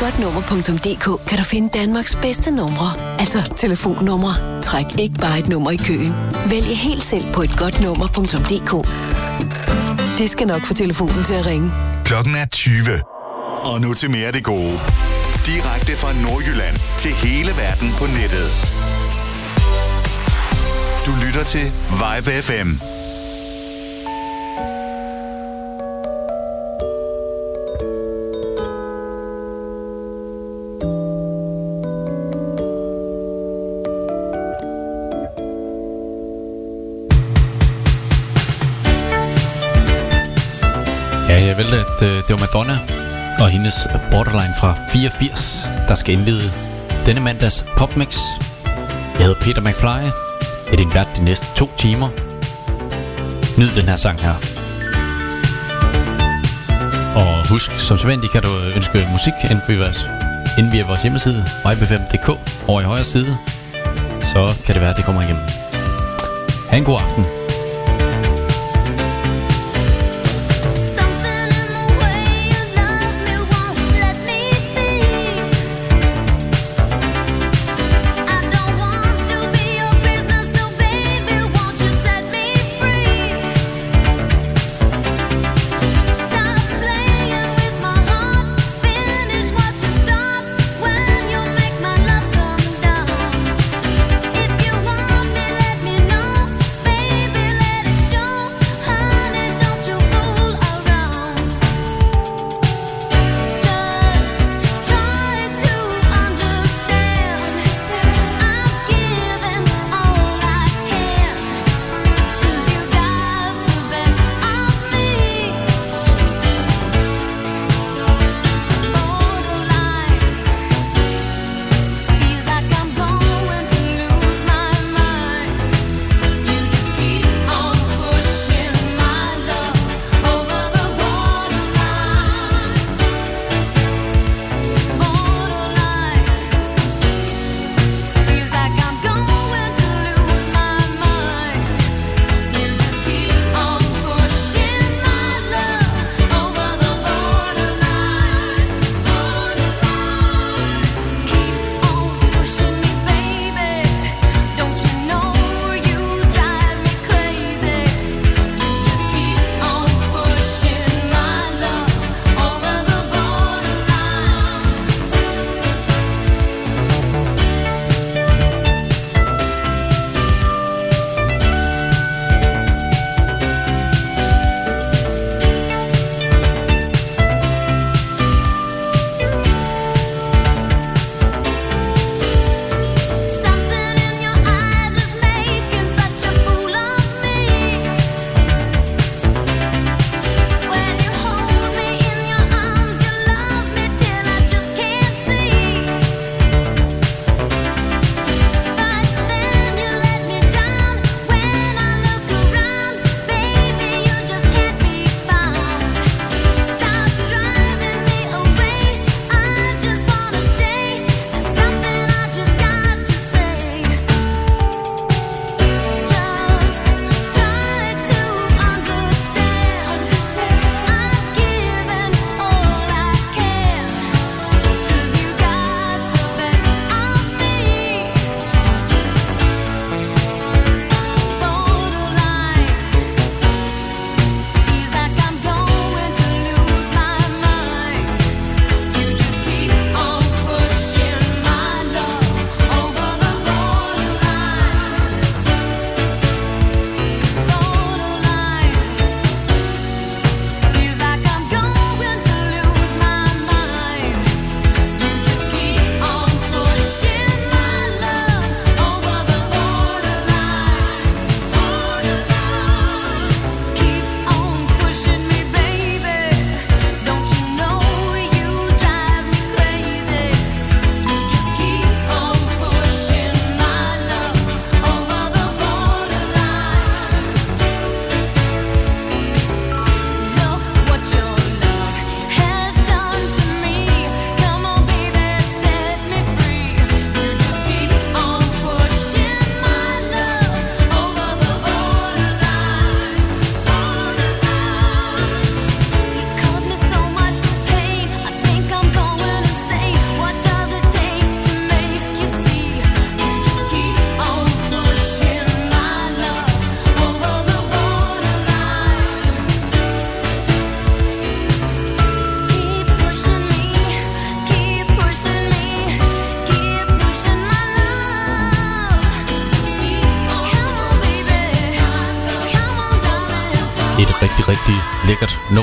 Godnummer.dk kan du finde Danmarks bedste numre. Altså telefonnumre. Træk ikke bare et nummer i køen. Vælg helt selv på et godnummer.dk. Det skal nok få telefonen til at ringe. Klokken er 20. Og nu til mere det gode. Direkte fra Nordjylland til hele verden på nettet. Du lytter til Vibe FM. Det var Madonna og hendes Borderline fra 84, der skal indlede denne mandags popmix. Jeg hedder Peter McFly. Jeg er din vært de næste to timer. Nyd den her sang her. Og husk, som sædvanligt kan du ønske musik enten via vores, enten via vores hjemmeside, vibe5.dk, over i højre side. Så kan det være, at det kommer igennem. Ha' en god aften.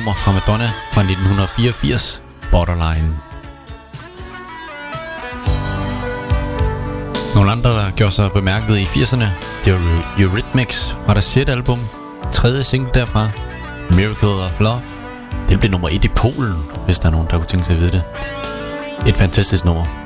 Nummer fra Madonna fra 1984, Borderline. Nogle andre, der gjorde sig bemærket i 80'erne, det var Eurythmics fra deres shit album. Tredje single derfra, Miracle of Love. Det blev nummer 1 i Polen, hvis der er nogen, der kunne tænke sig at vide det. Et fantastisk nummer.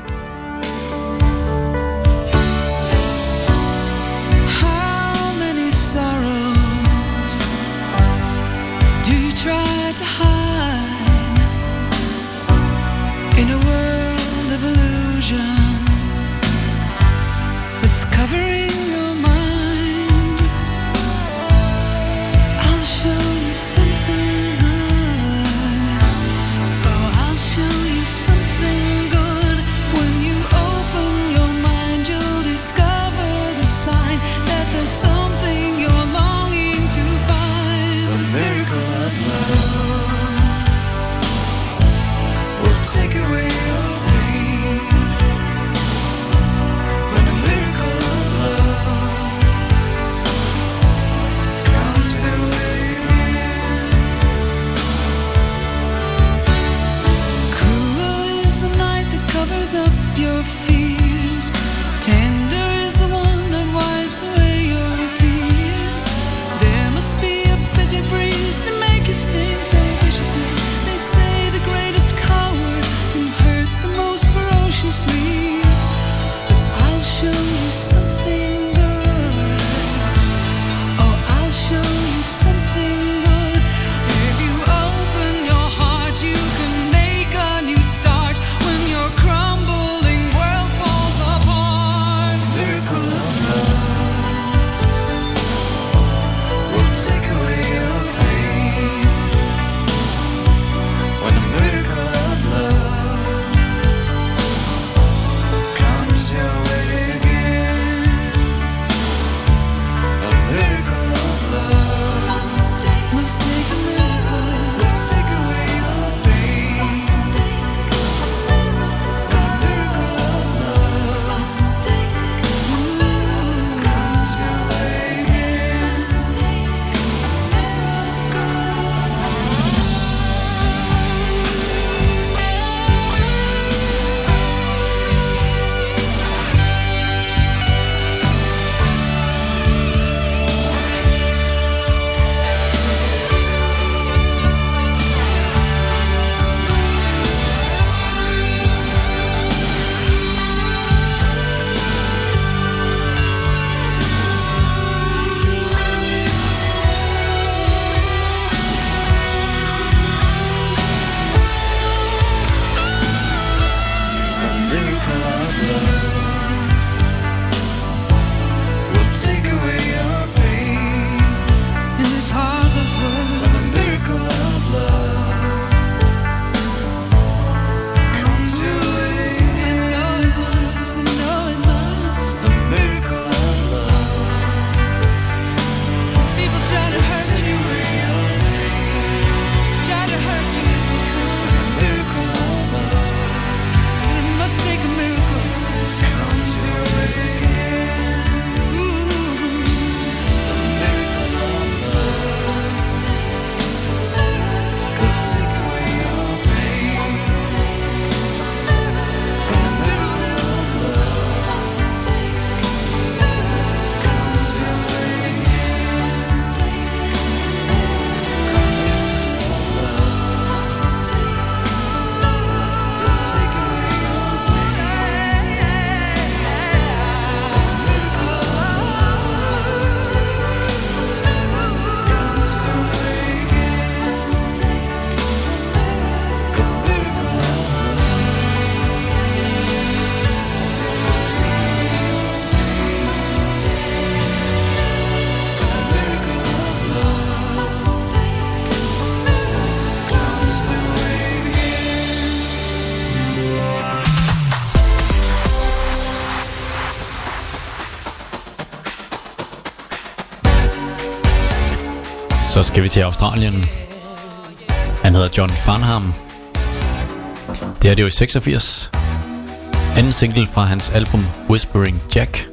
Så skal vi til Australien. Han hedder John Farnham. Det er det jo i 86. Anden single fra hans album Whispering Jack.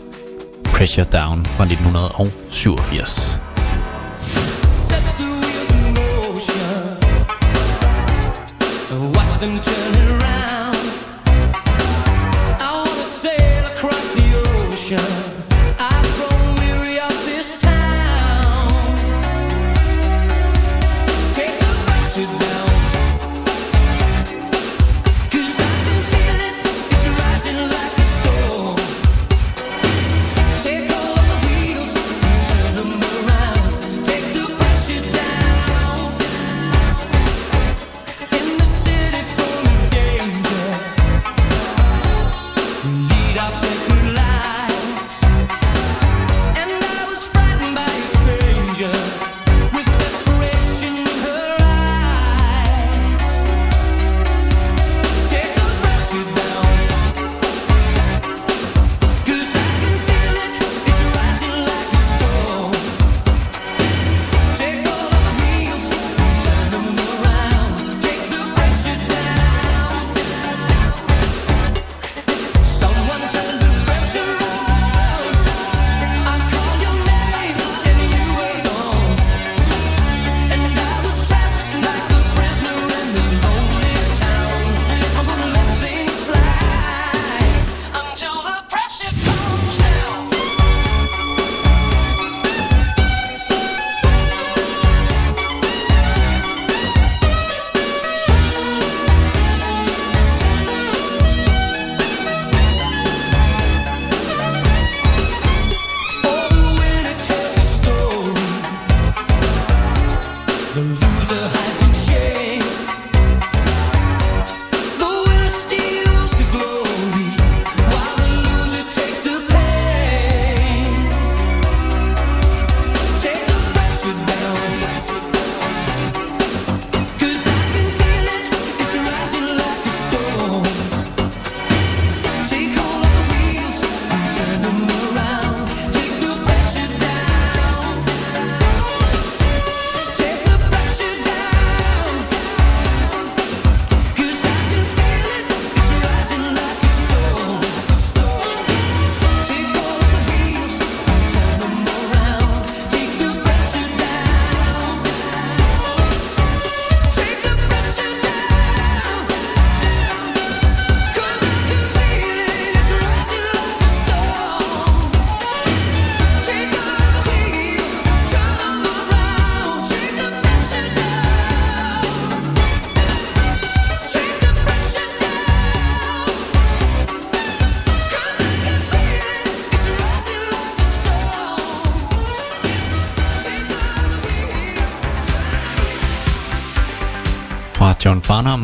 Pressure Down fra 1987.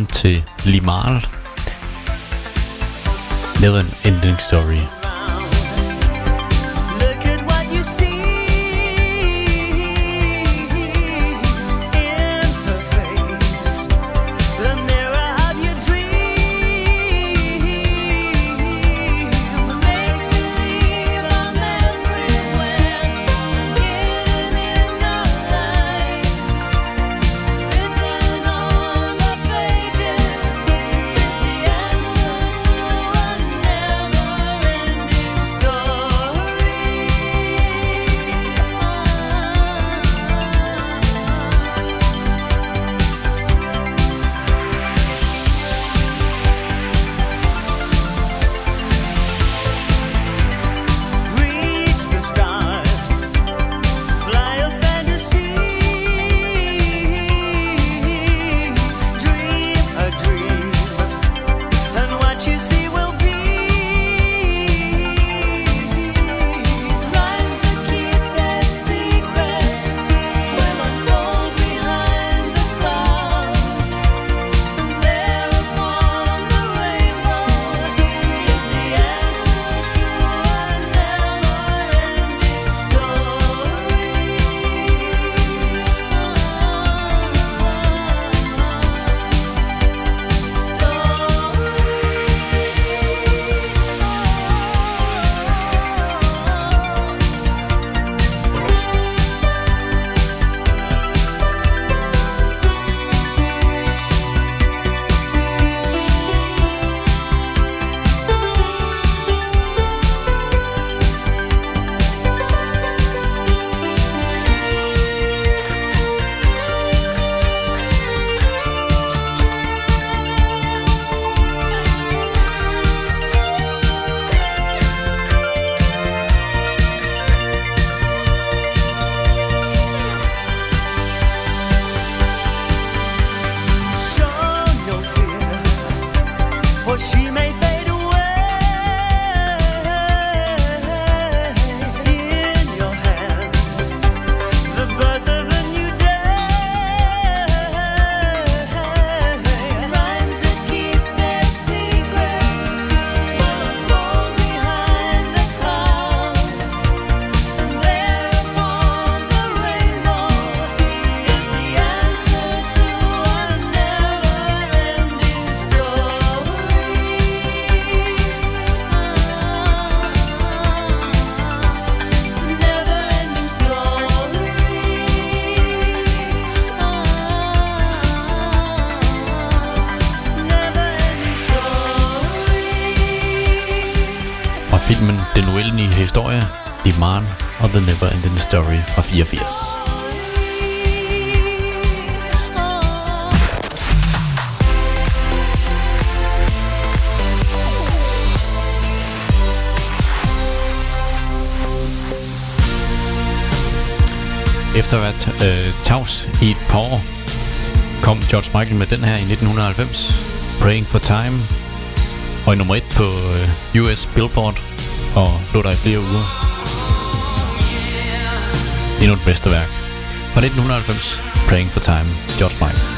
sammen til Limal. Lavet en ending story. Efter at have været øh, tavs i et par år, kom George Michael med den her i 1990, Praying for Time, og i nummer 1 på øh, US Billboard, og lå der i flere uger. Endnu et mesterværk. Fra 1990, Praying for Time, George Michael.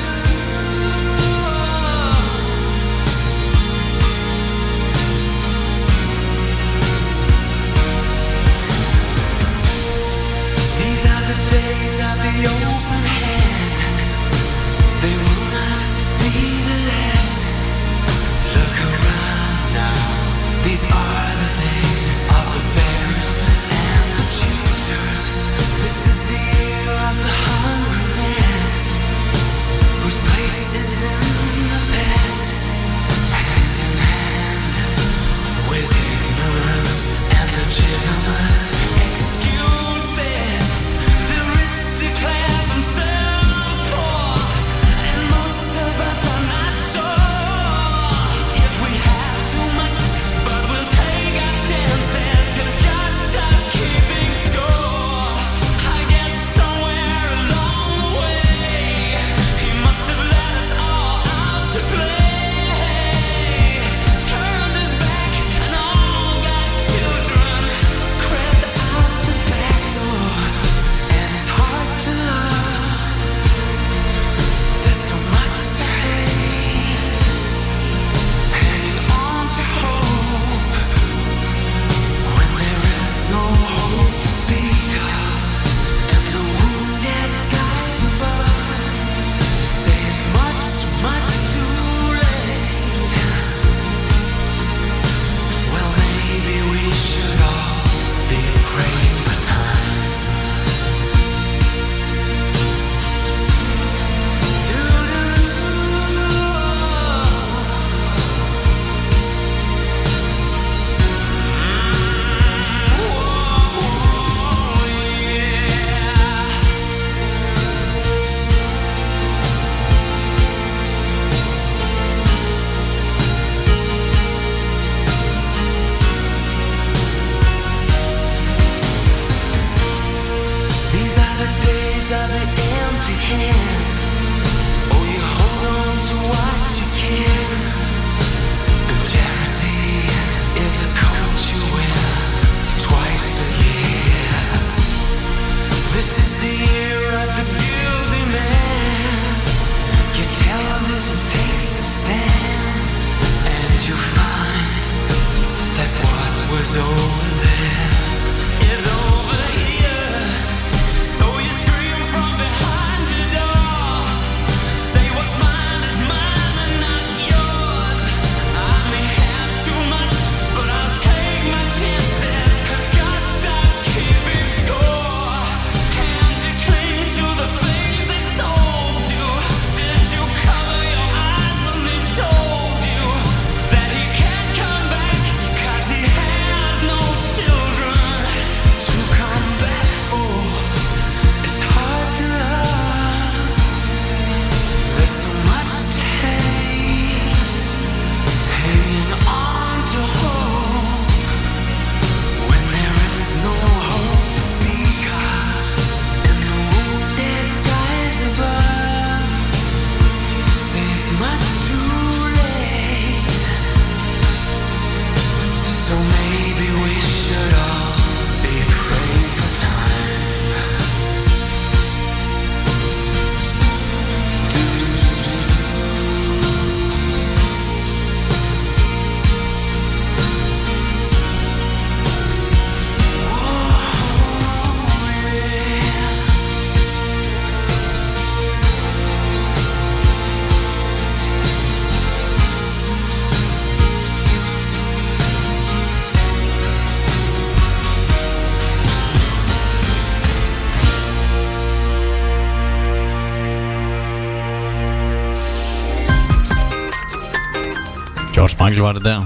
Var det der.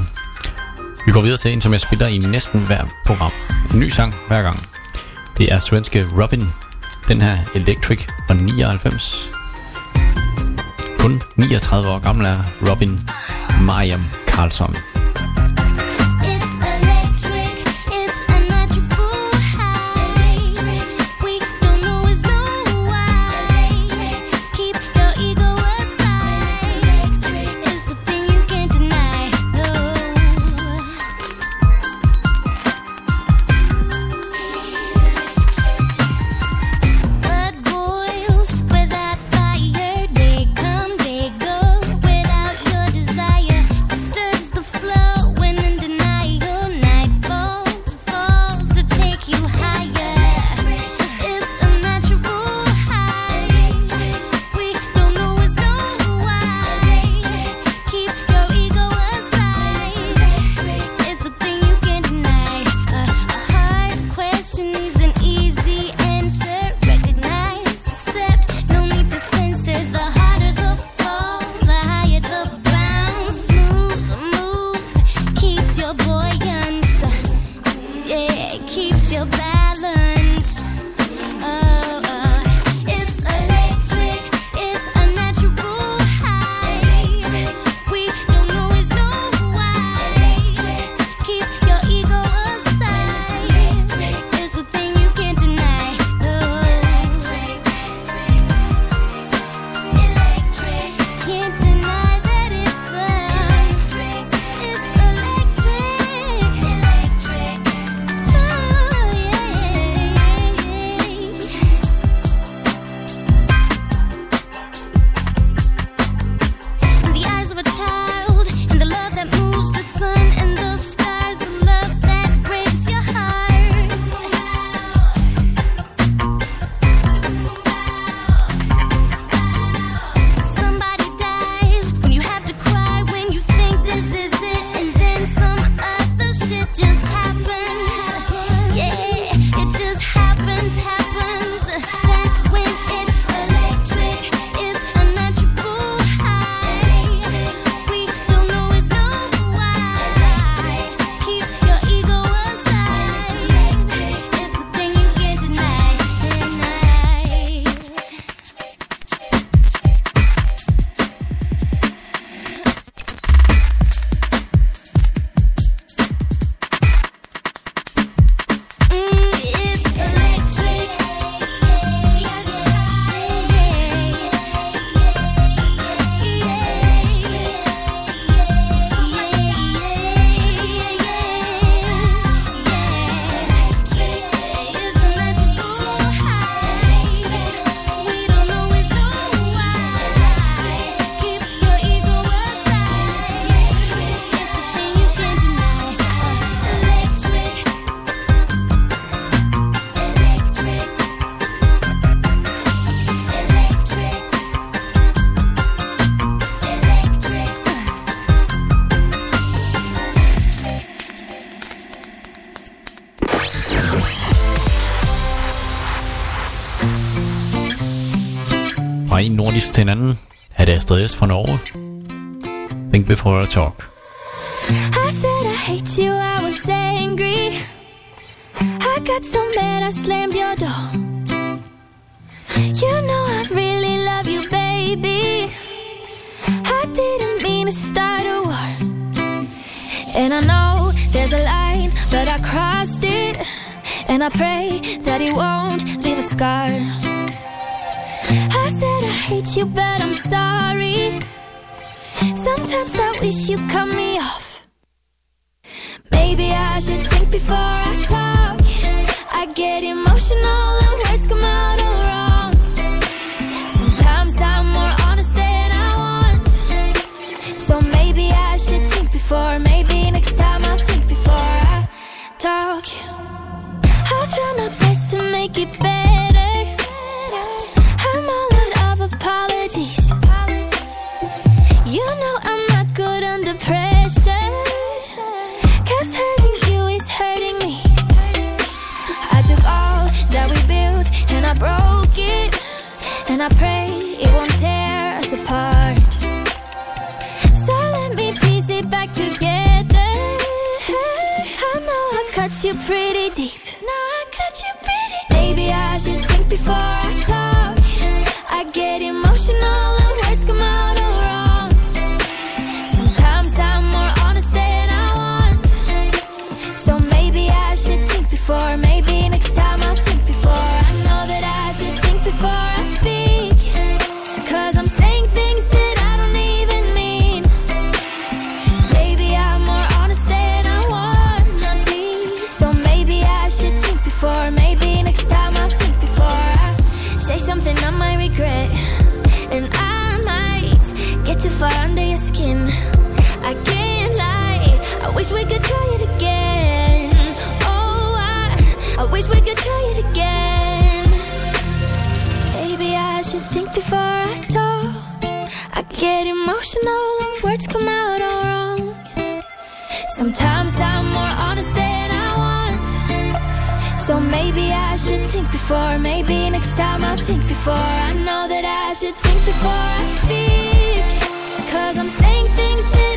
Vi går videre til en, som jeg spiller i næsten hver program. En ny sang hver gang. Det er svenske Robin. Den her Electric fra 99. Kun 39 år gammel er Robin Mariam Karlsson. Fra Norge. Think before I talk. I said I hate you, I was angry. I got so mad I slammed your door. You know I really love you, baby. I didn't mean to start a war. And I know there's a line, but I crossed it. And I pray that it won't leave a scar I said I hate you, but you come me I pray it won't tear us apart. So let me piece it back together. I know I cut you pretty deep. Now I cut you. think before I talk. I get emotional and words come out all wrong. Sometimes I'm more honest than I want. So maybe I should think before. Maybe next time I'll think before. I know that I should think before I speak. Cause I'm saying things that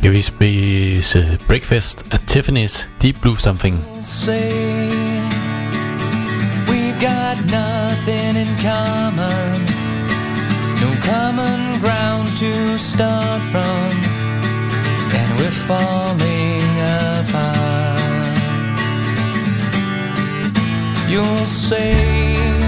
skal vi spise breakfast at Tiffany's Deep Blue Something. Say we've got nothing in common. No common ground to start from. And we're falling apart. You'll say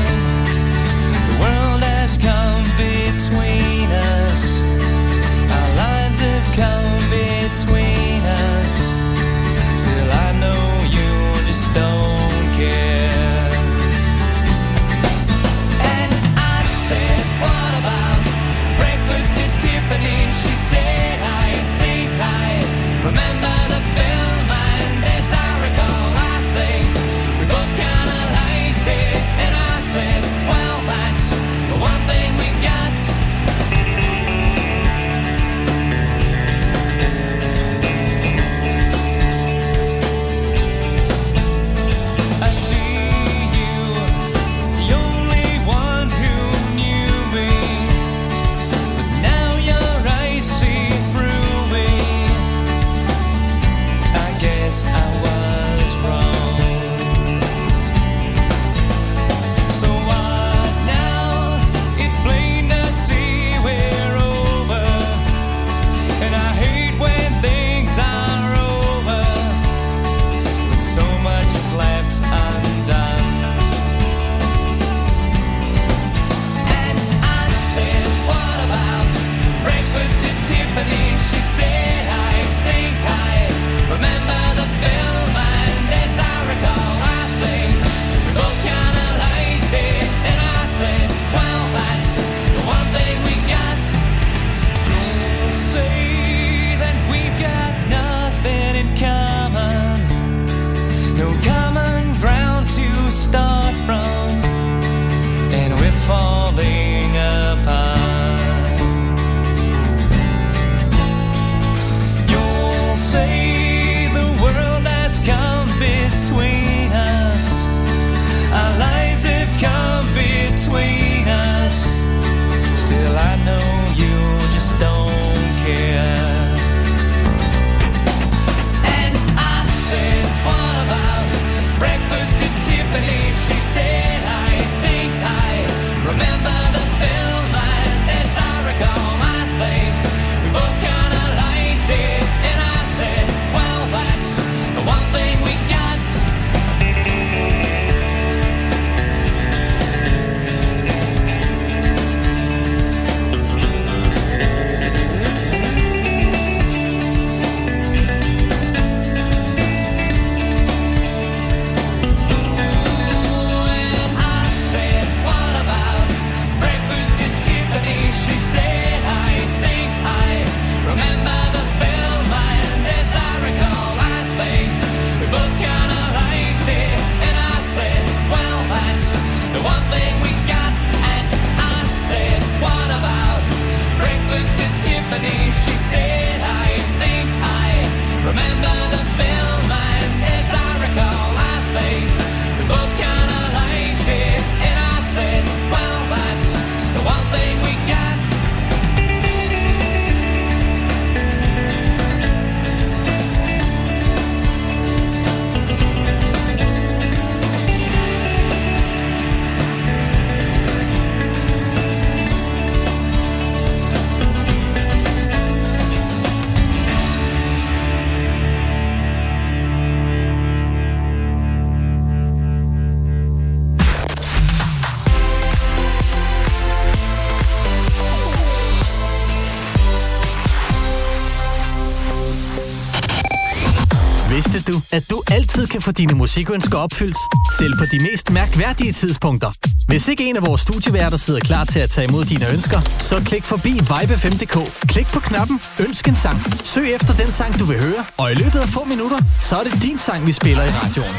kan få dine musikønsker opfyldt, selv på de mest mærkværdige tidspunkter. Hvis ikke en af vores studieværter sidder klar til at tage imod dine ønsker, så klik forbi vibe5.dk. Klik på knappen Ønsk en sang. Søg efter den sang, du vil høre, og i løbet af få minutter, så er det din sang, vi spiller i radioen.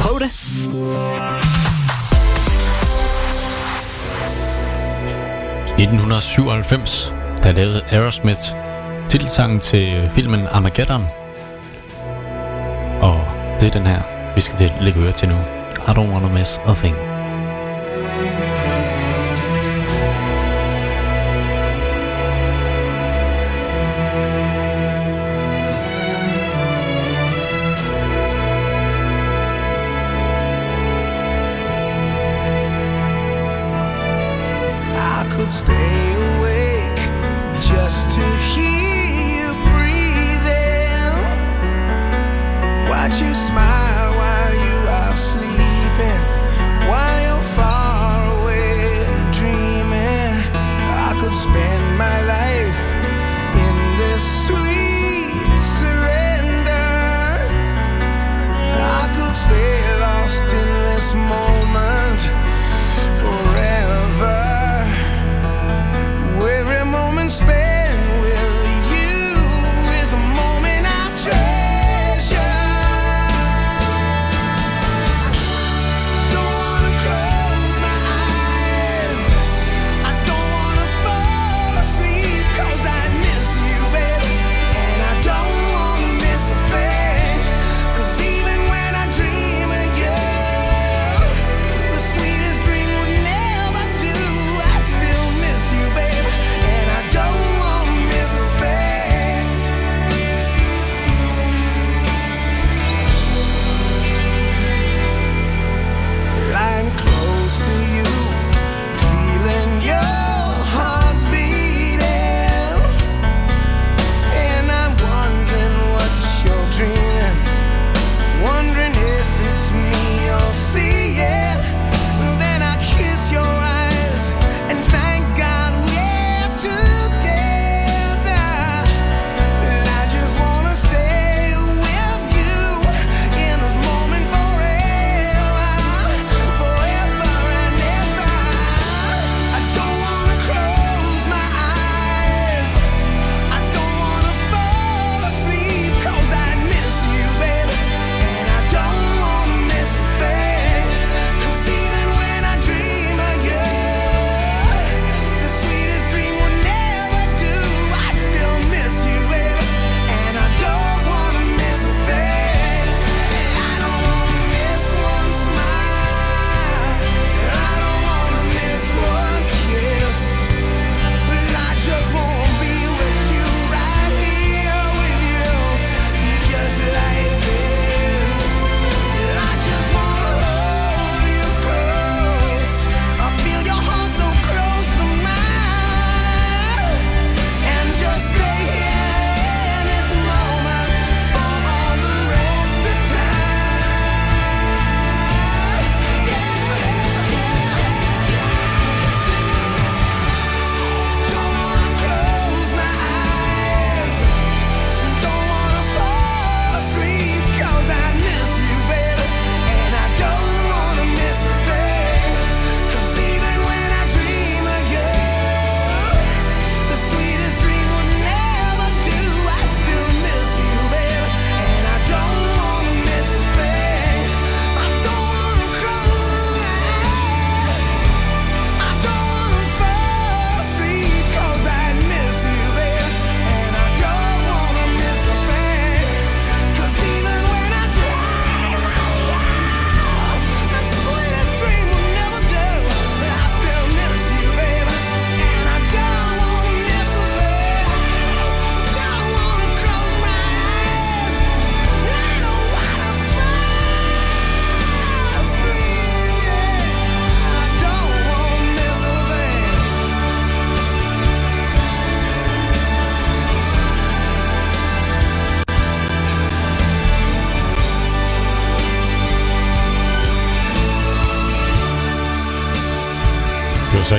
Prøv det! I 1997, der lavede Aerosmith titelsangen til filmen Armageddon, det er den her, vi skal til at lægge øre til nu. I don't wanna miss a thing.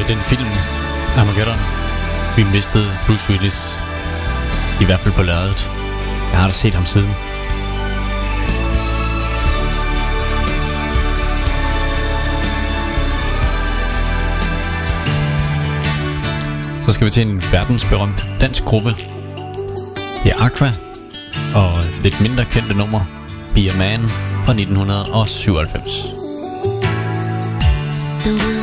Øh, den film Armageddon. Vi mistede Bruce Willis. I hvert fald på lørdaget. Jeg har da set ham siden. Så skal vi til en verdensberømt dansk gruppe. Det er Aqua og lidt mindre kendte nummer Be a Man fra 1997. The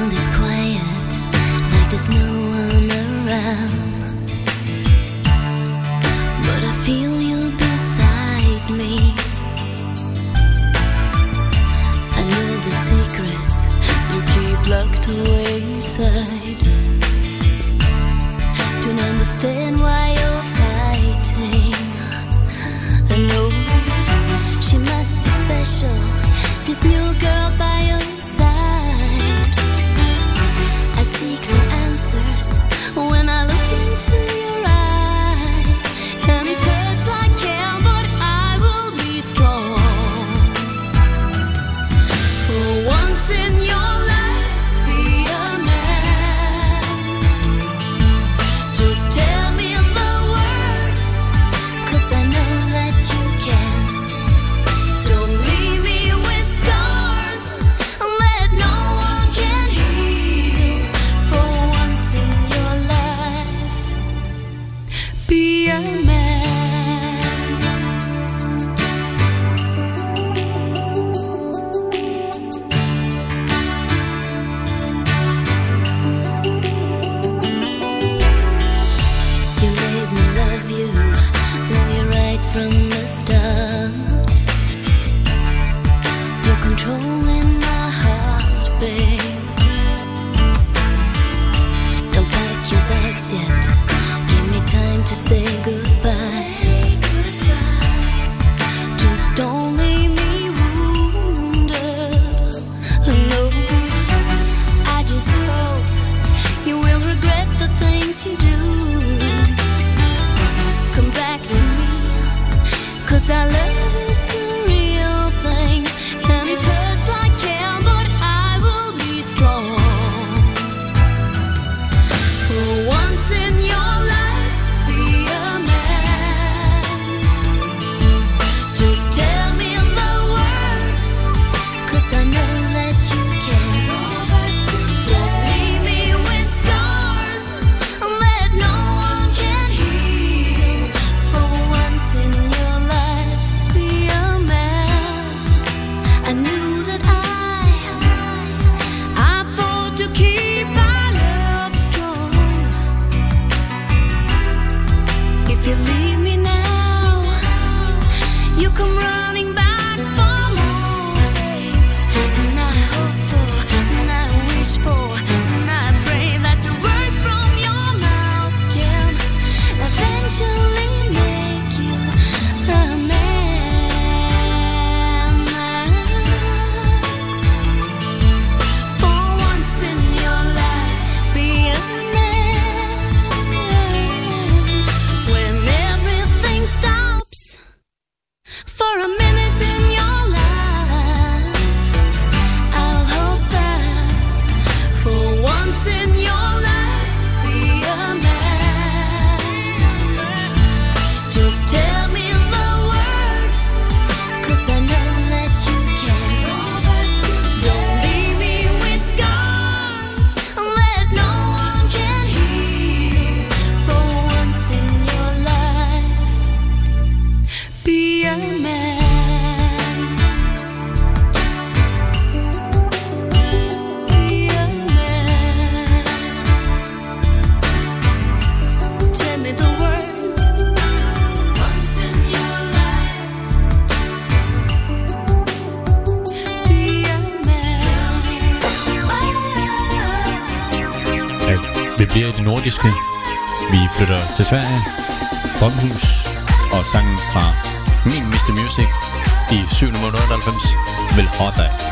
vil have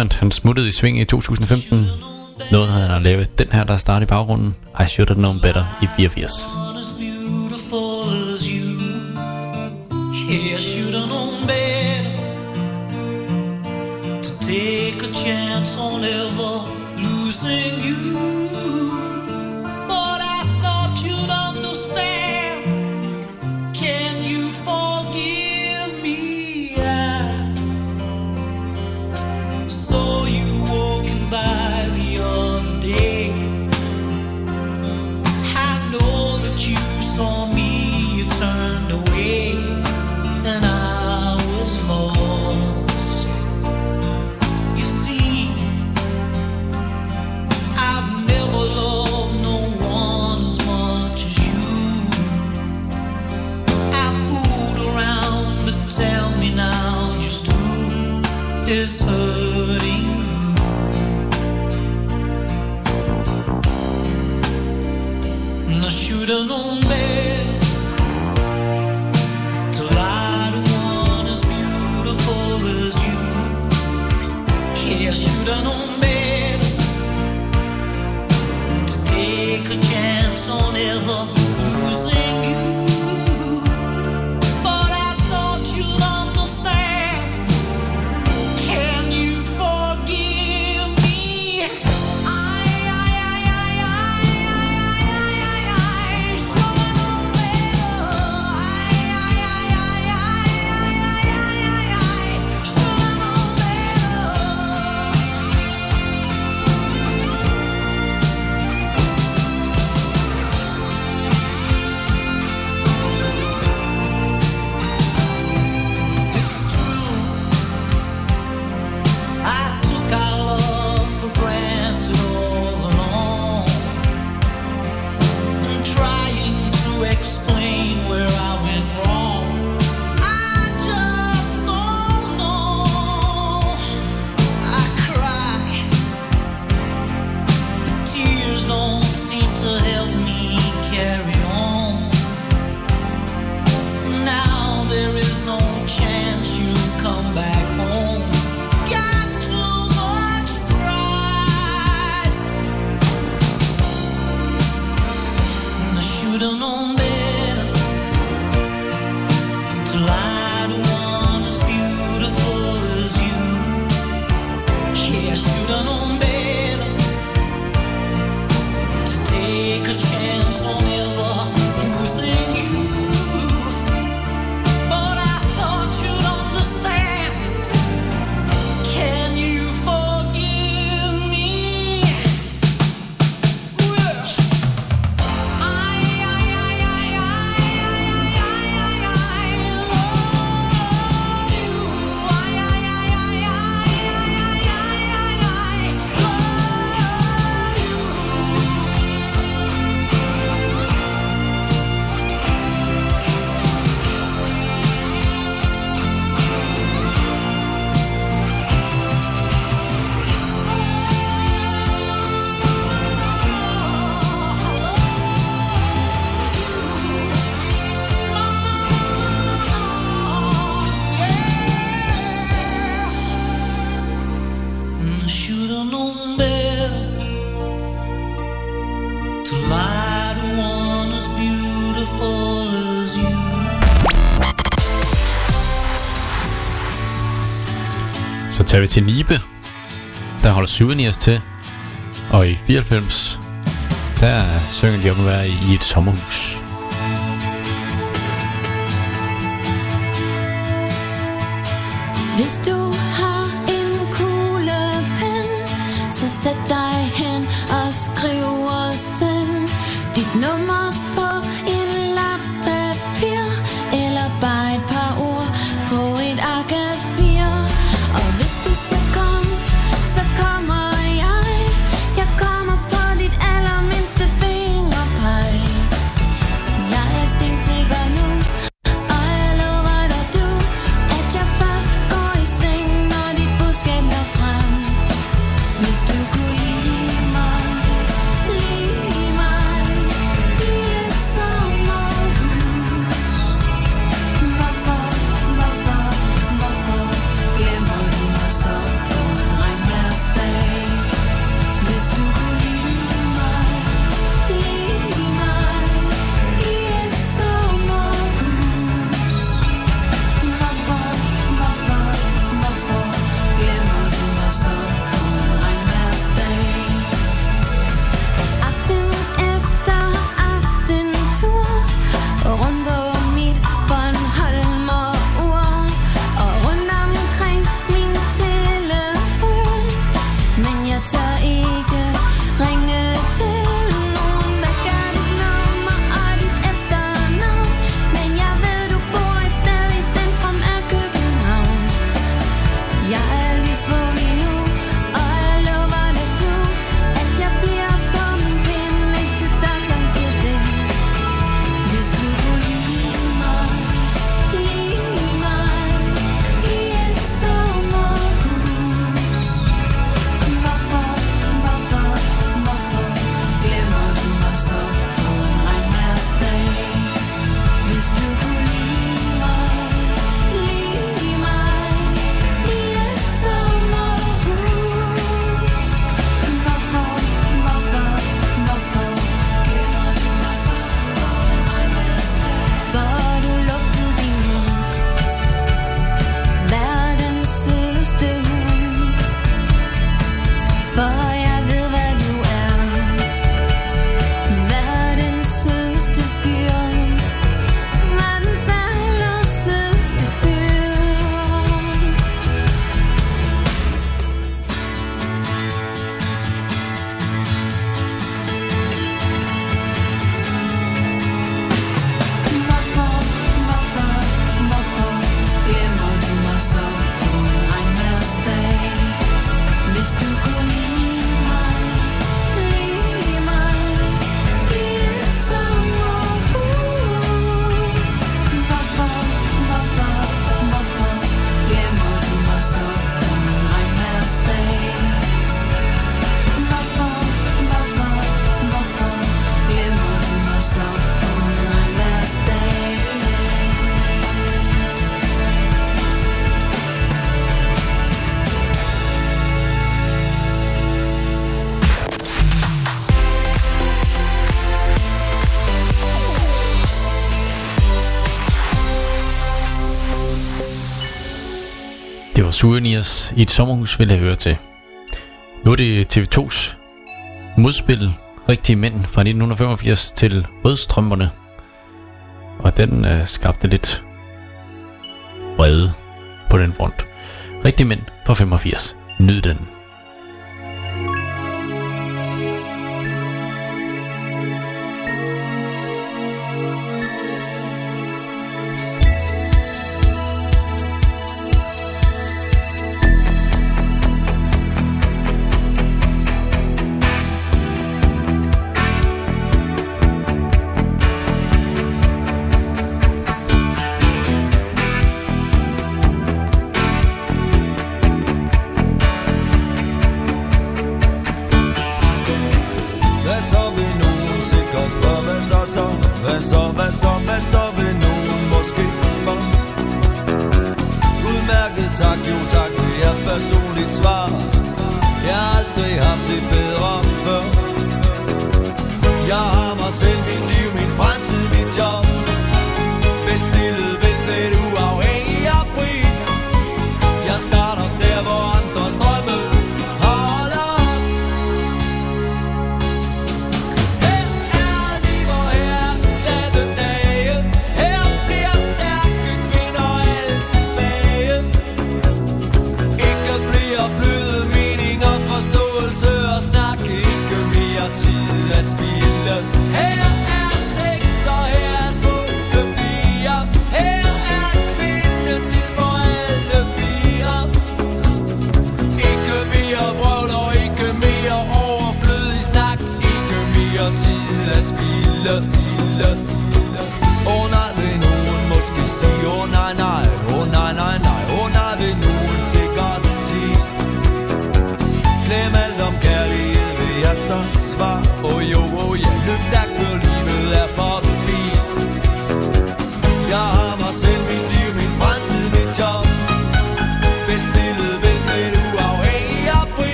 Diamond, han smuttede i sving i 2015. Noget havde han at lave. Den her, der starter i baggrunden, I Should Have Known Better i 84. til Nibe, der holder souvenirs til. Og i 94, der synger de om at være i et sommerhus. Hvis du i et sommerhus ville høre til. Nu er det TV2's modspil Rigtige Mænd fra 1985 til Rødstrømperne. Og den øh, skabte lidt vrede på den front. Rigtige Mænd fra 85. Nyd den.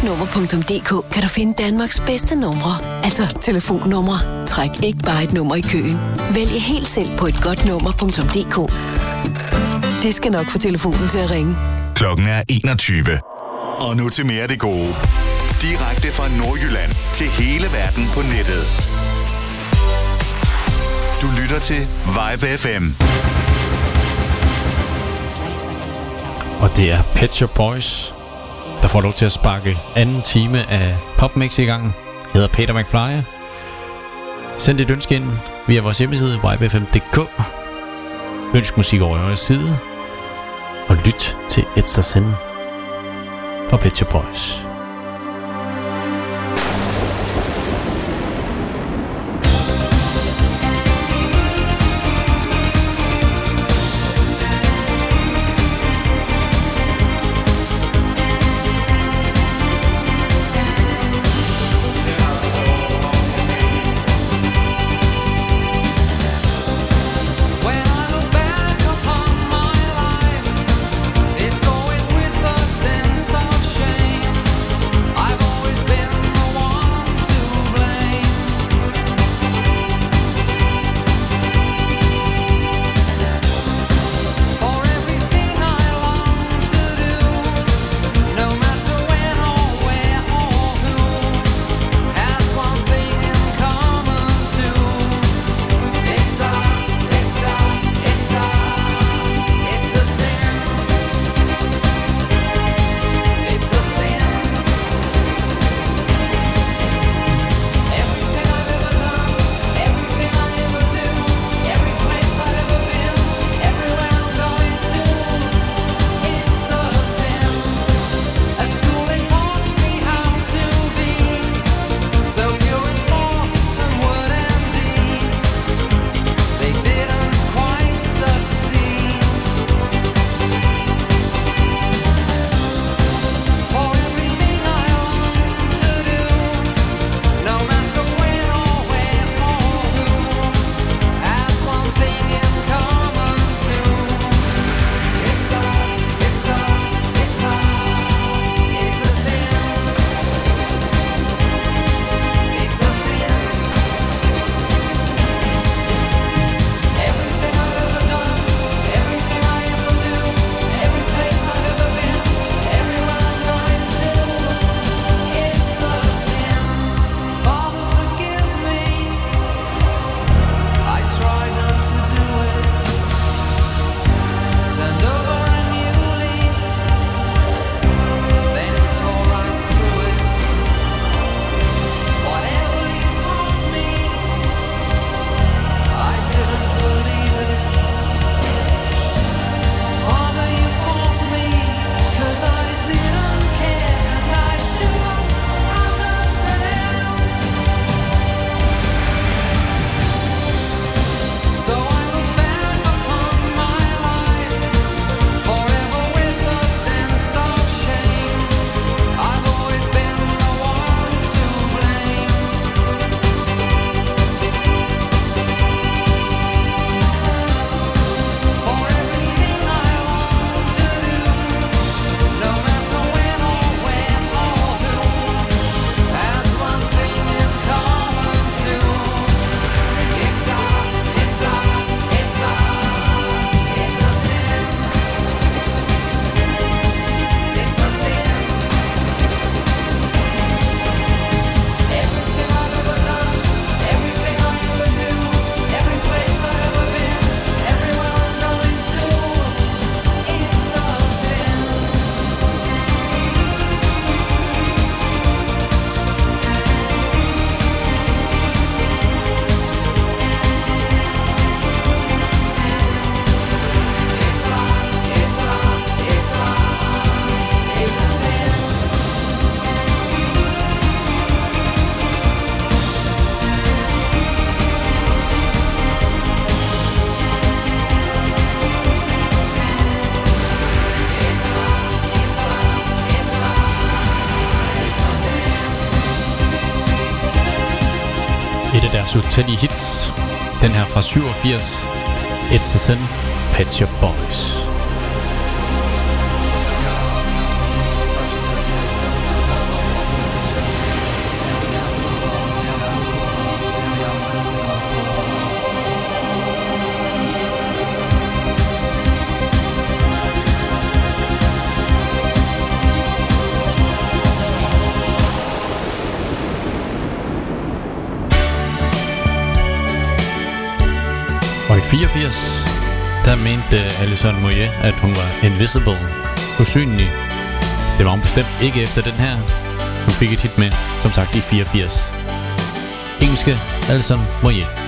træknummer.dk kan du finde Danmarks bedste numre. Altså telefonnumre. Træk ikke bare et nummer i køen. Vælg helt selv på et etgodtnummer.dk. Det skal nok få telefonen til at ringe. Klokken er 21. Og nu til mere af det gode. Direkte fra Nordjylland til hele verden på nettet. Du lytter til Vibe FM. Og det er Pet Shop Boys der får lov til at sparke anden time af PopMix i gang, hedder Peter McFly. Send dit ønske ind via vores hjemmeside ybfm.dk. Ønsk musik over højre side. Og lyt til It's a Sin fra Pet Boys. utallige hits. Den her fra 87, It's a Sin, Pet Your Boys. 84, der mente øh, Alison Moyet, at hun var invisible, usynlig. Det var hun bestemt ikke efter den her. Hun fik et hit med, som sagt, i 84. Engelske Alison Moyet.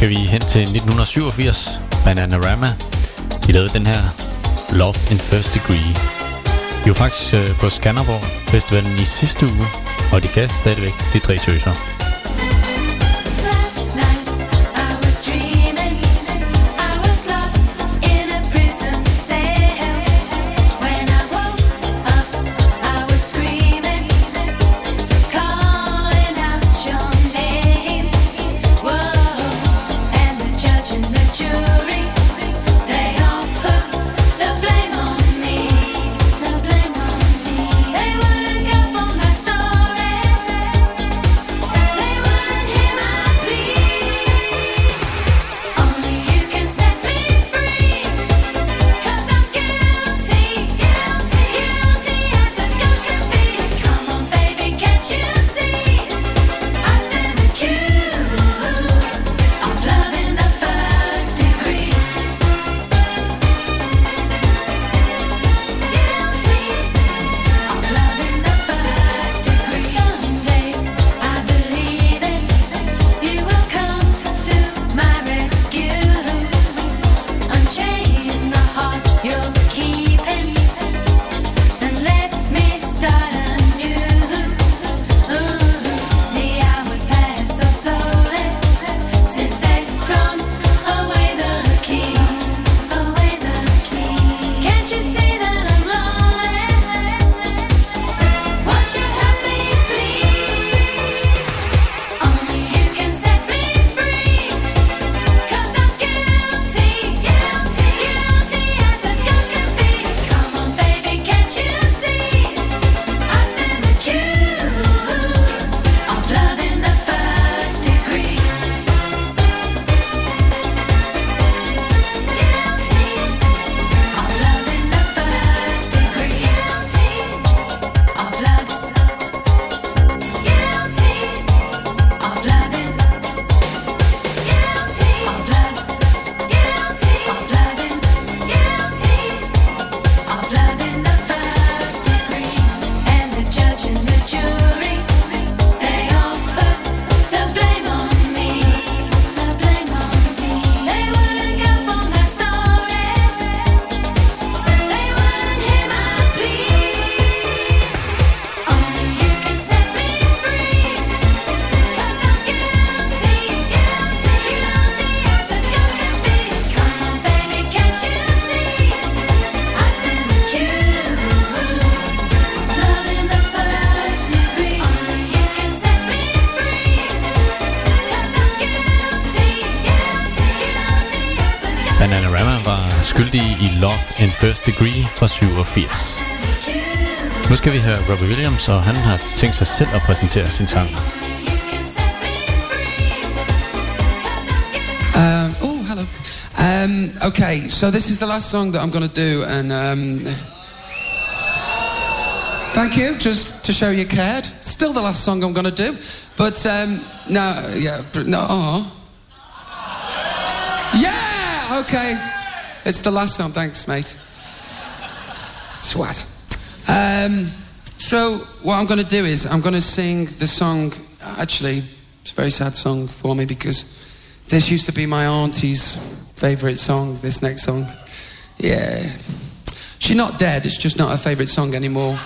skal vi hen til 1987. Bananarama. De lavede den her Love in First Degree. De var faktisk øh, på Skanderborg Festivalen i sidste uge, og de kan stadigvæk de tre tøser. Degree fra 87. Nu skal vi Robbie Williams, og han har tænkt sig selv at præsentere sin sang. Um, oh, hello. Um, okay, so this is the last song that I'm going to do, and um, thank you, just to show you cared. Still the last song I'm going to do, but um, no, yeah, no, oh. yeah, okay, it's the last song. Thanks, mate. Swat. Um, so what I'm going to do is I'm going to sing the song. Actually, it's a very sad song for me because this used to be my auntie's favourite song. This next song, yeah. She's not dead. It's just not her favourite song anymore.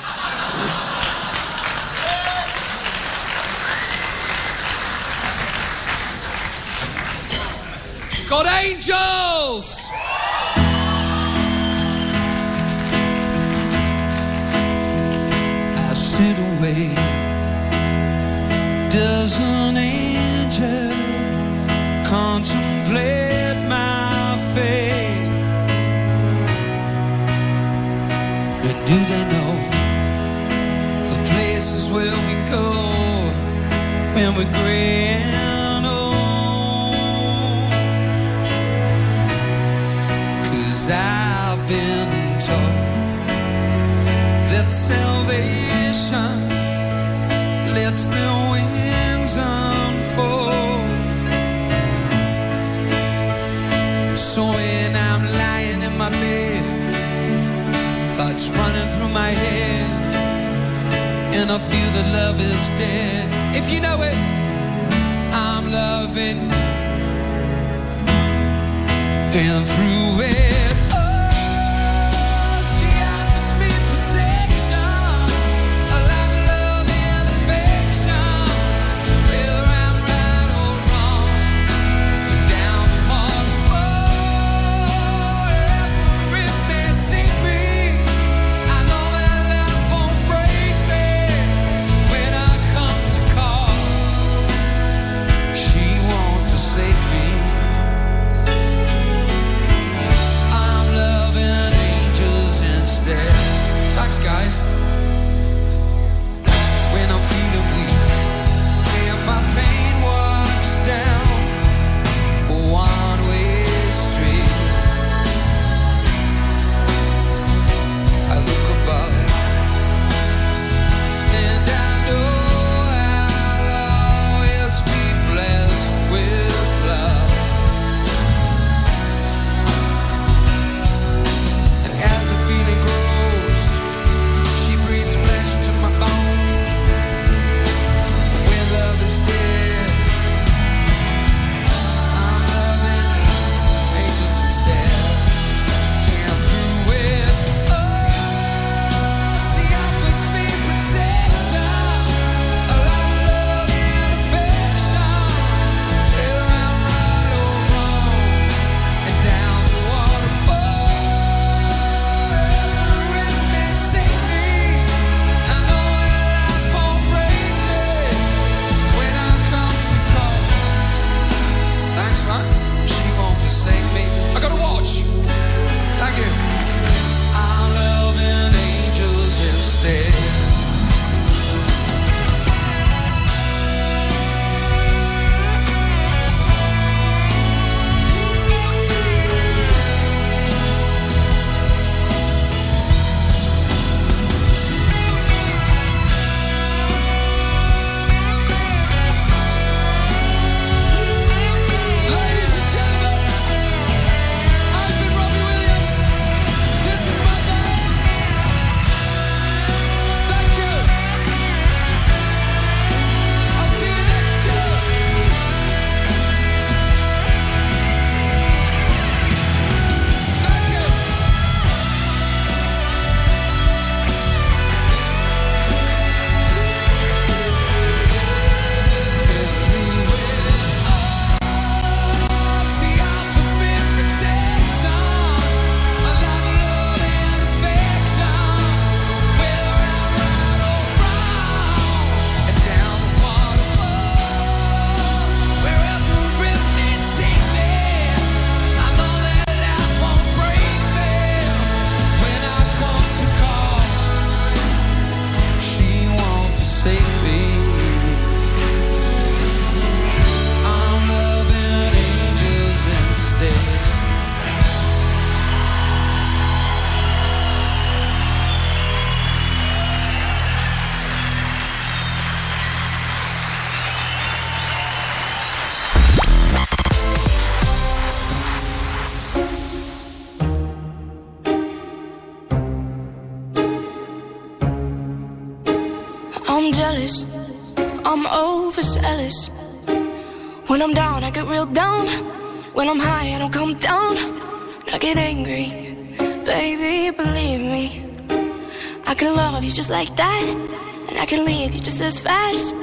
just as fast,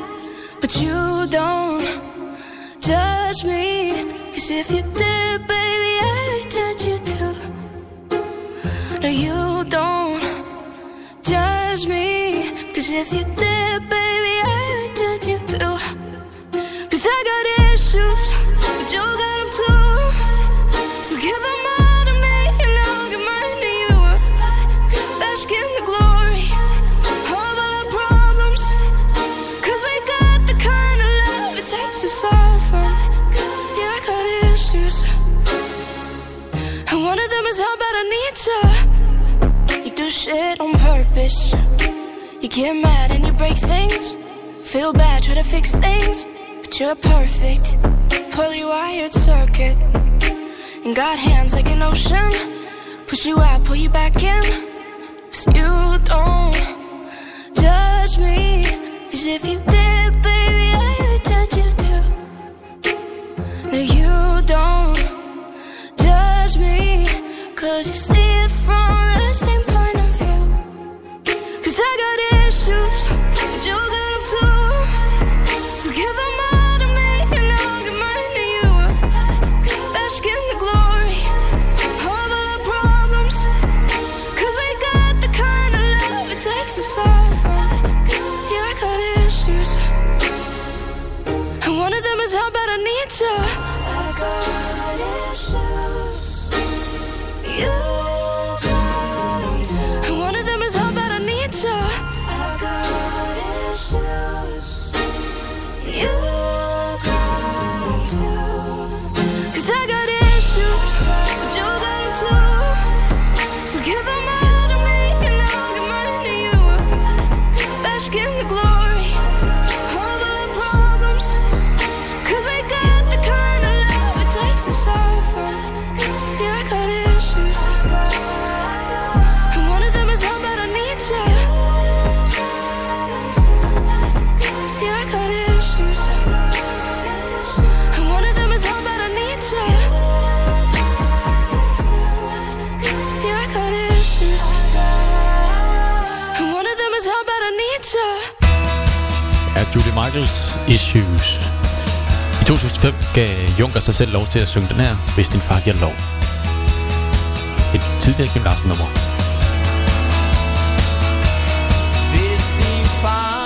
but you don't judge me. Cause if you get mad and you break things. Feel bad, try to fix things. But you're perfect, poorly wired circuit. And got hands like an ocean. Push you out, pull you back in. Cause you don't judge me. Cause if you did, baby, I would judge you too. No, you don't judge me. Cause you see. how bad I need you. Michaels Issues. I 2005 gav Junker sig selv lov til at synge den her, hvis din far giver lov. Et tidligere Kim Larsen nummer. Hvis din far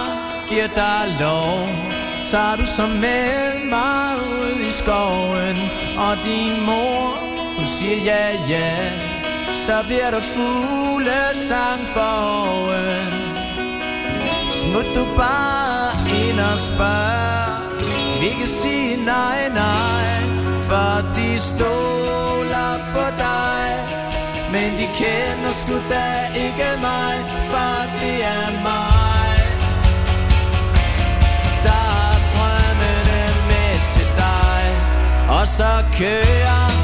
giver dig lov, tager du så med mig ud i skoven, og din mor, hun siger ja, ja, så bliver der fuglesang for øen. Smut du bare ind og spørg. Kan vi ikke sige nej, nej For de stoler på dig. Men de kender sgu da ikke mig For det er mig. Der er drømmene med til dig. Og så kører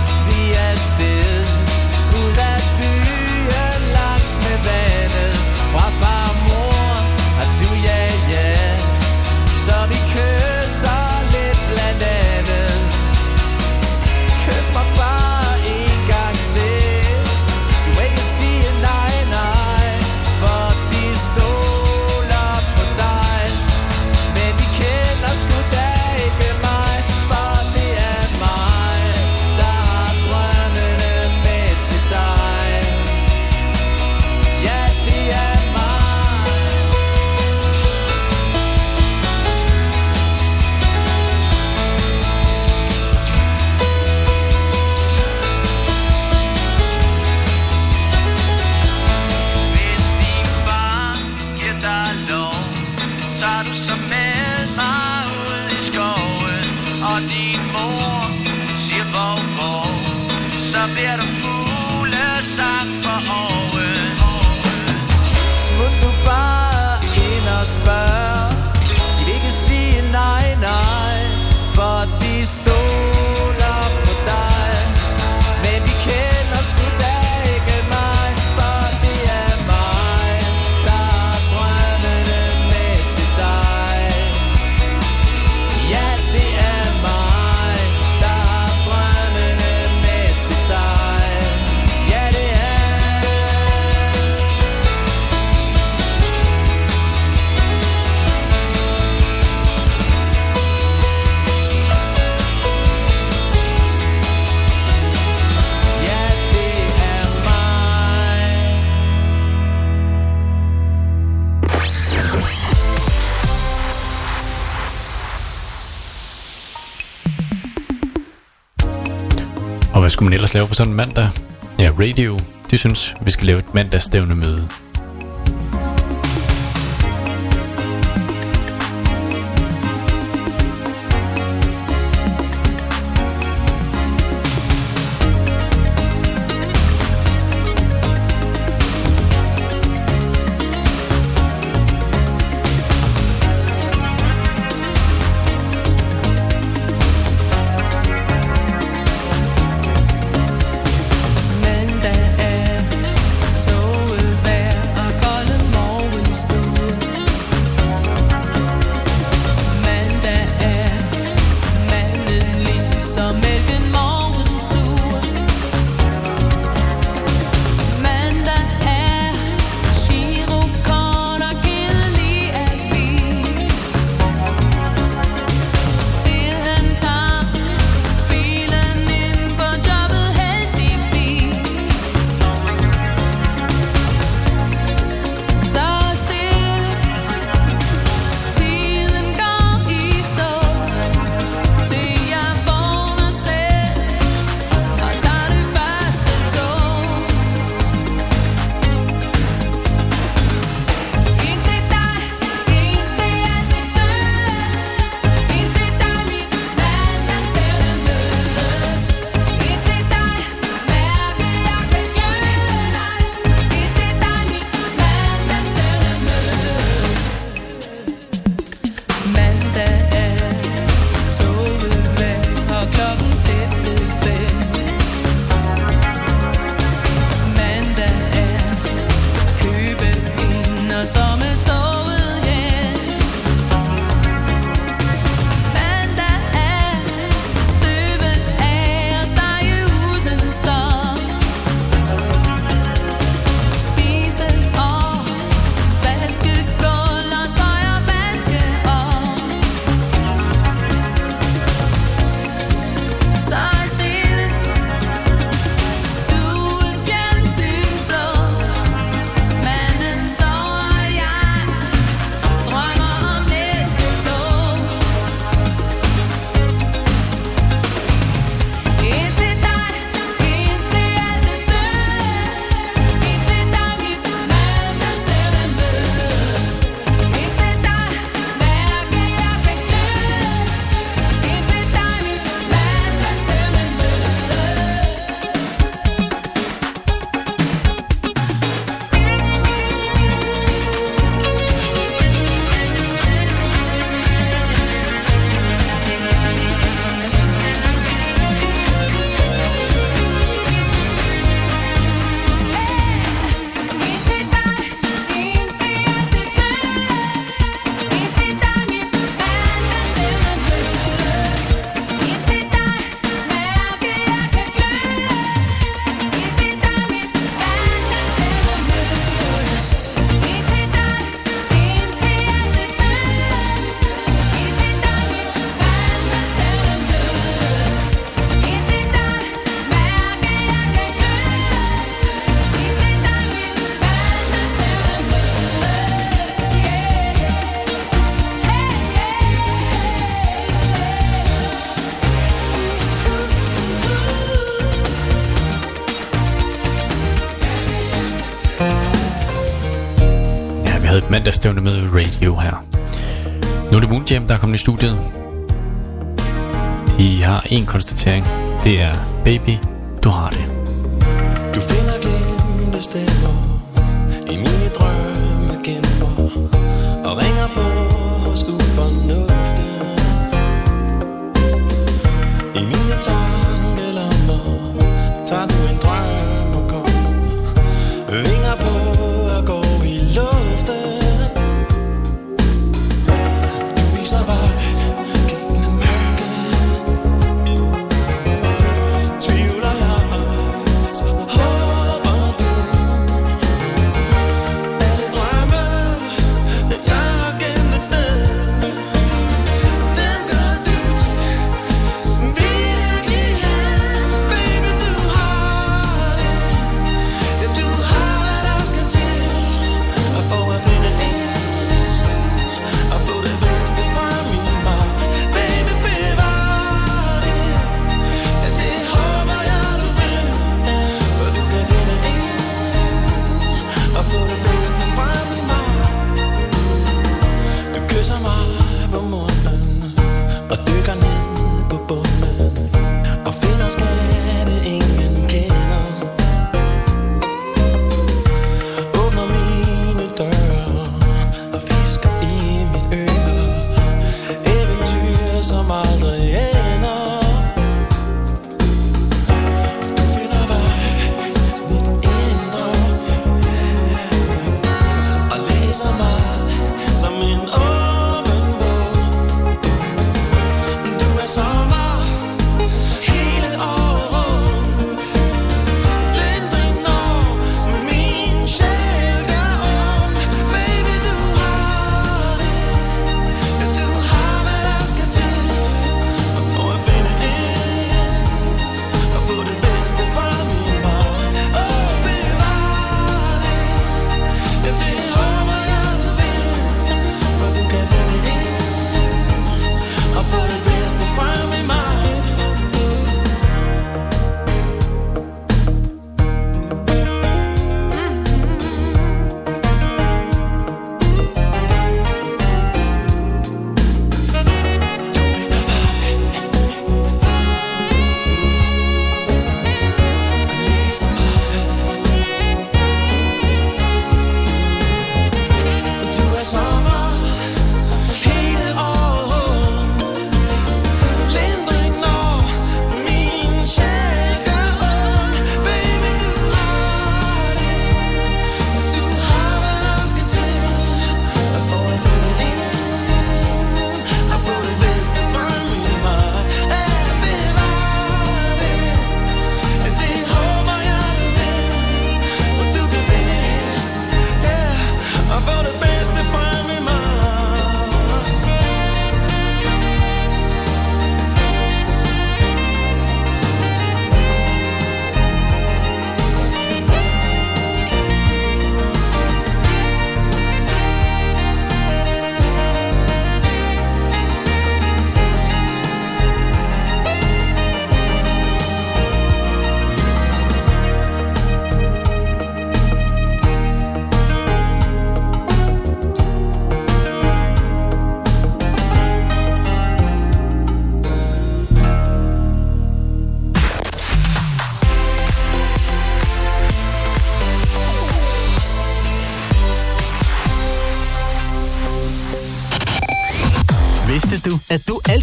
skulle man ellers lave på sådan en mandag? Ja, radio. De synes, vi skal lave et mandagsstævnemøde. fredagsstævne med Radio her. Nu er det Moon Jam, der er kommet i studiet. De har en konstatering. Det er, baby, du har det. Du finder glemte stemmer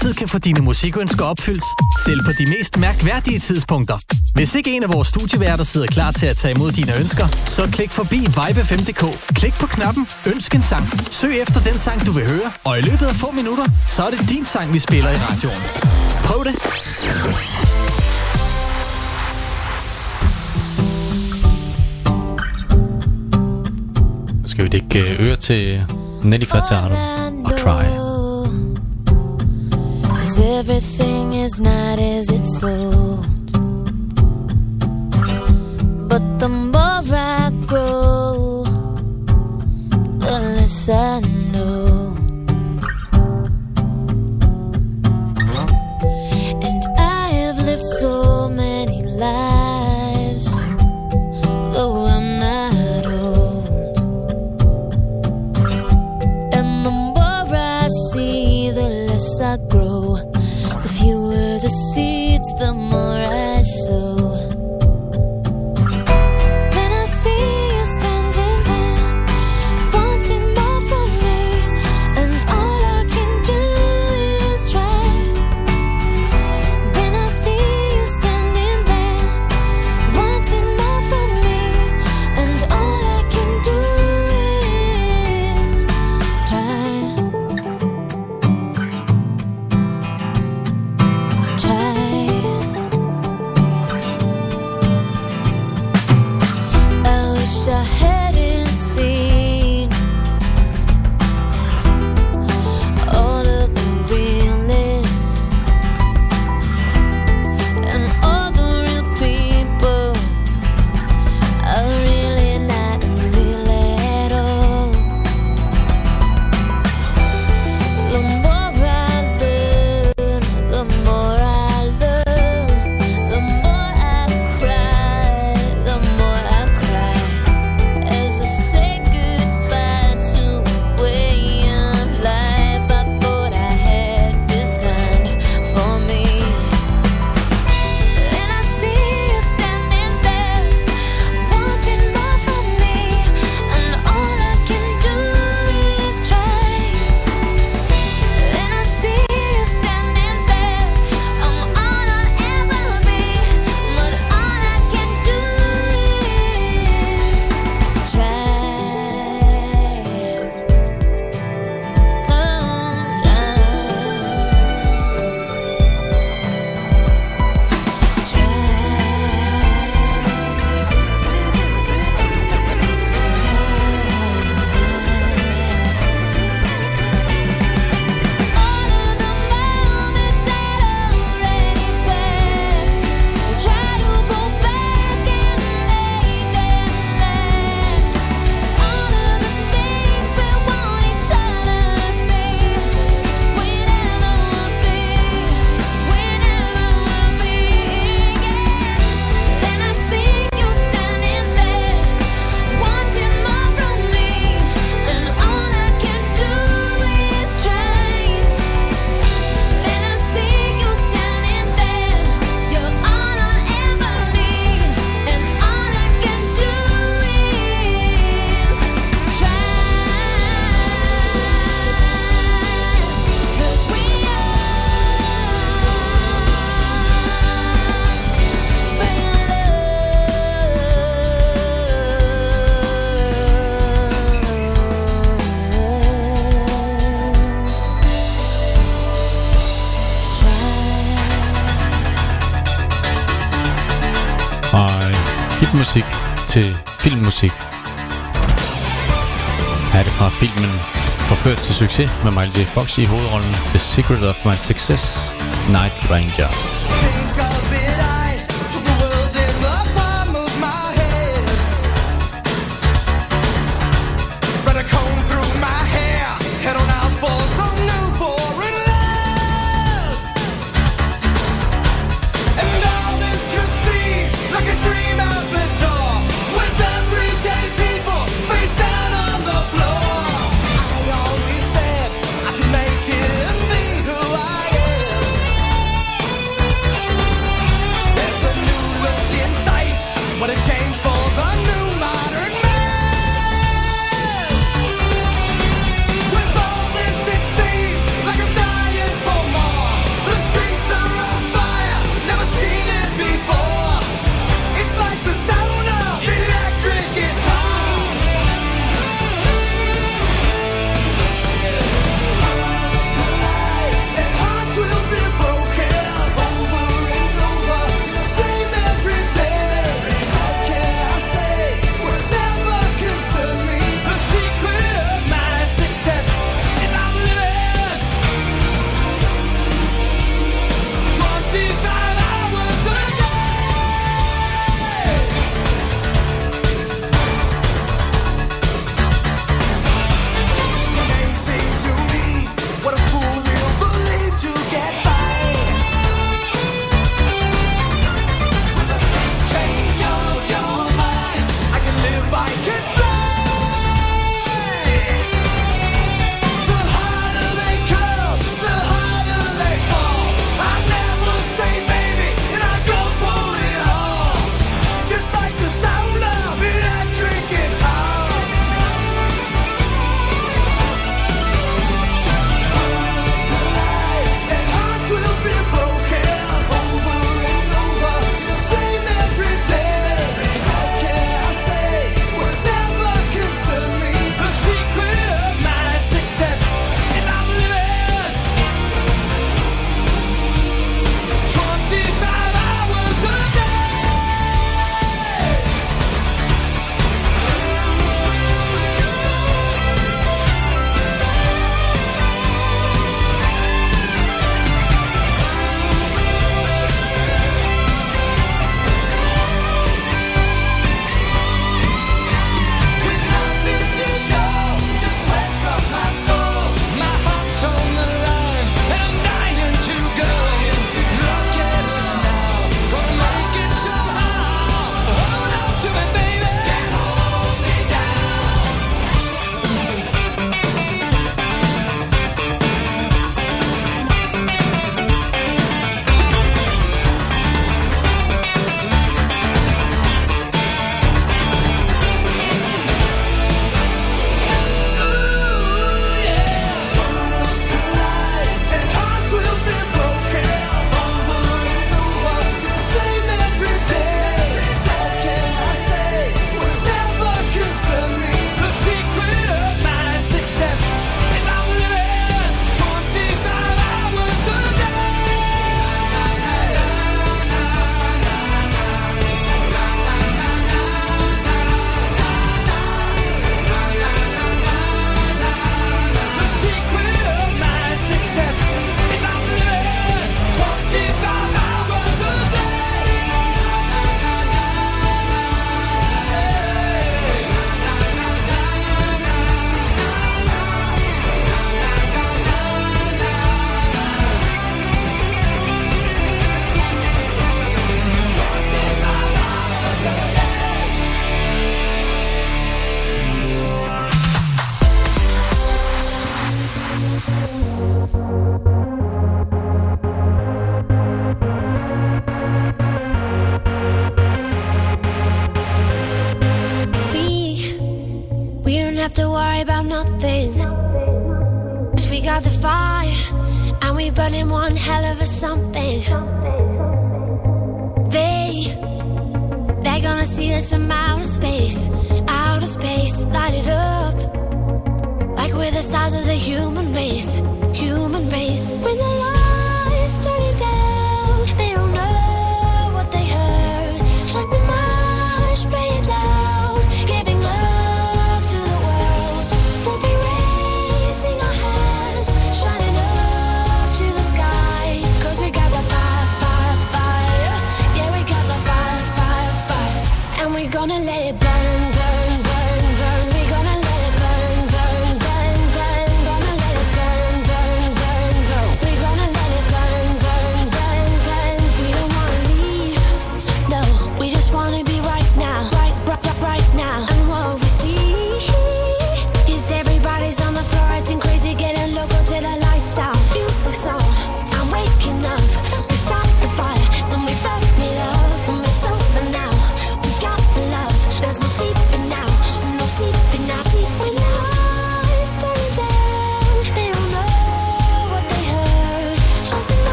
altid kan få dine musikønsker opfyldt, selv på de mest mærkværdige tidspunkter. Hvis ikke en af vores studieværter sidder klar til at tage imod dine ønsker, så klik forbi vibe5.dk. Klik på knappen Ønsk en sang. Søg efter den sang, du vil høre, og i løbet af få minutter, så er det din sang, vi spiller i radioen. Prøv det! Skal vi ikke øh, øre til Nelly Furtado og Try? is not as it's so. succes med Michael J. Fox i hovedrollen The Secret of My Success, Night Ranger.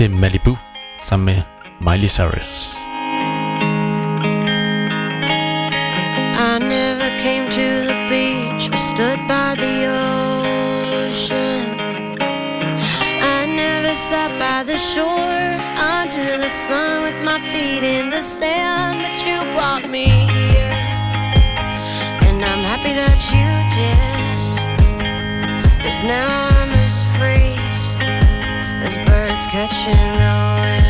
til Malibu sammen med Miley Cyrus. I never came to the beach I stood by the ocean. I never sat by the shore under the sun with my feet in the sand. But you brought me here, and I'm happy that you did. Cause now I'm as birds catching the wind.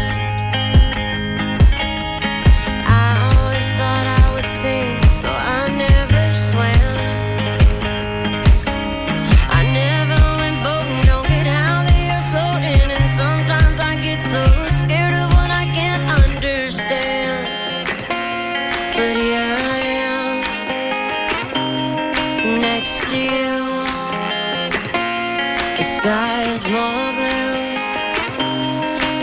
I always thought I would sing, so I never swam. I never went boating, don't get how the air floating, and sometimes I get so scared of what I can't understand. But here I am, next to you. The sky is more blue.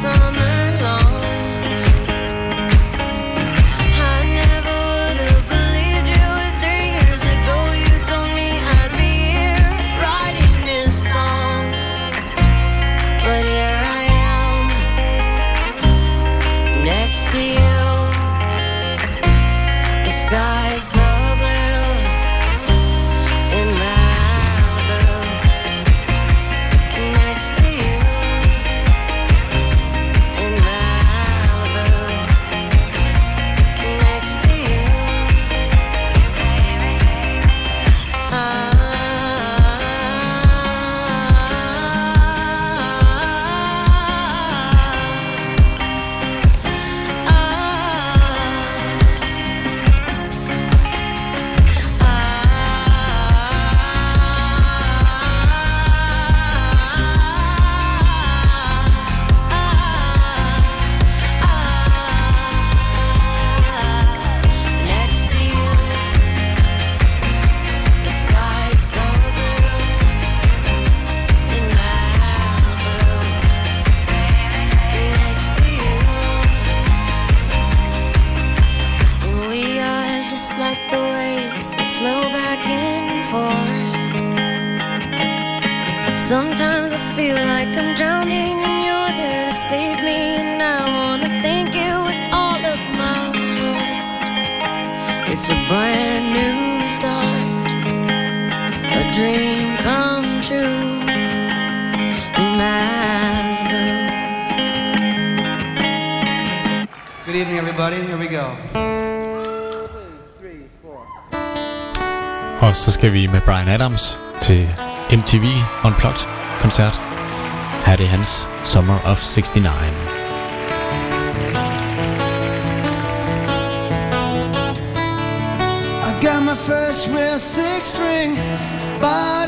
some Bryan Adams til MTV Unplugged-koncert. Her er det hans Summer of 69. got my first real six string body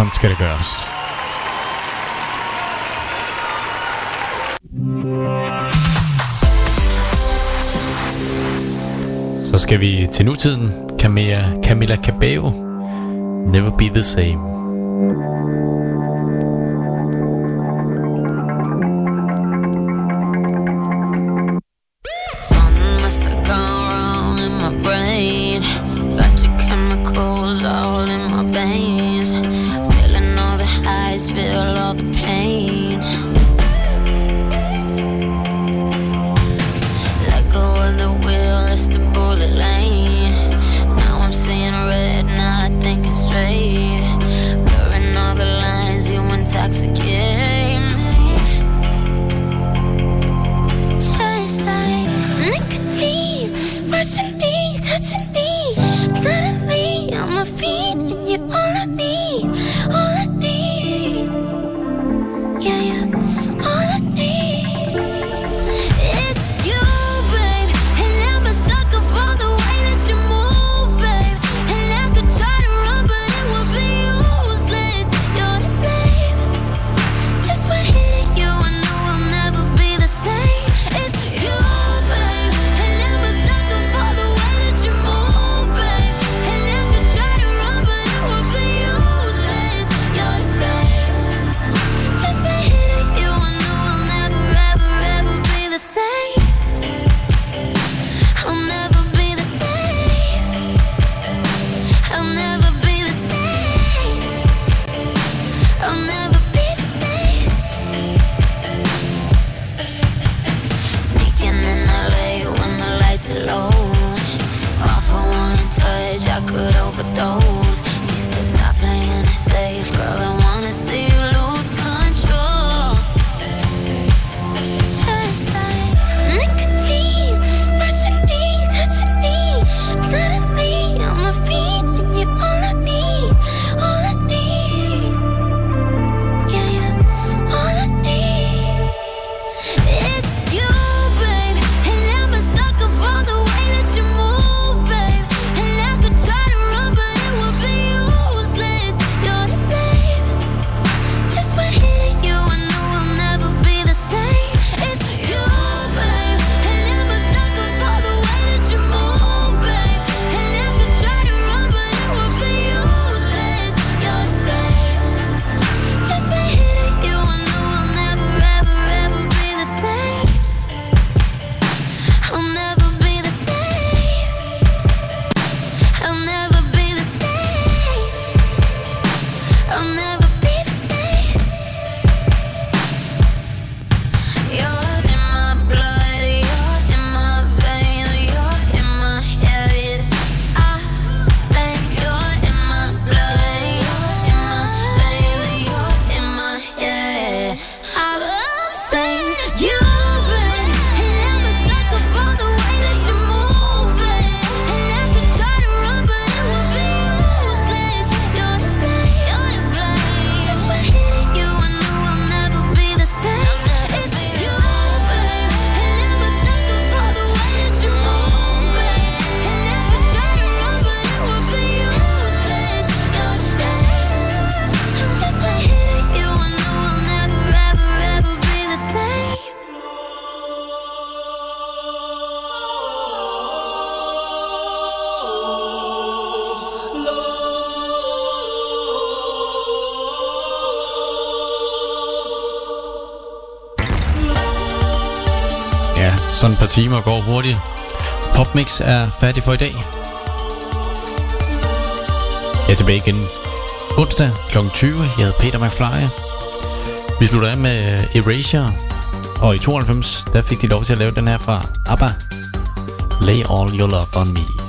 sådan skal det gøres. Så skal vi til nutiden. Camilla, Camilla Cabello. Never be the same. timer går hurtigt. Popmix er færdig for i dag. Jeg er tilbage igen onsdag kl. 20. Jeg hedder Peter McFly. Vi slutter af med øh, Erasure. Og i 92, der fik de lov til at lave den her fra ABBA. Lay all your love on me.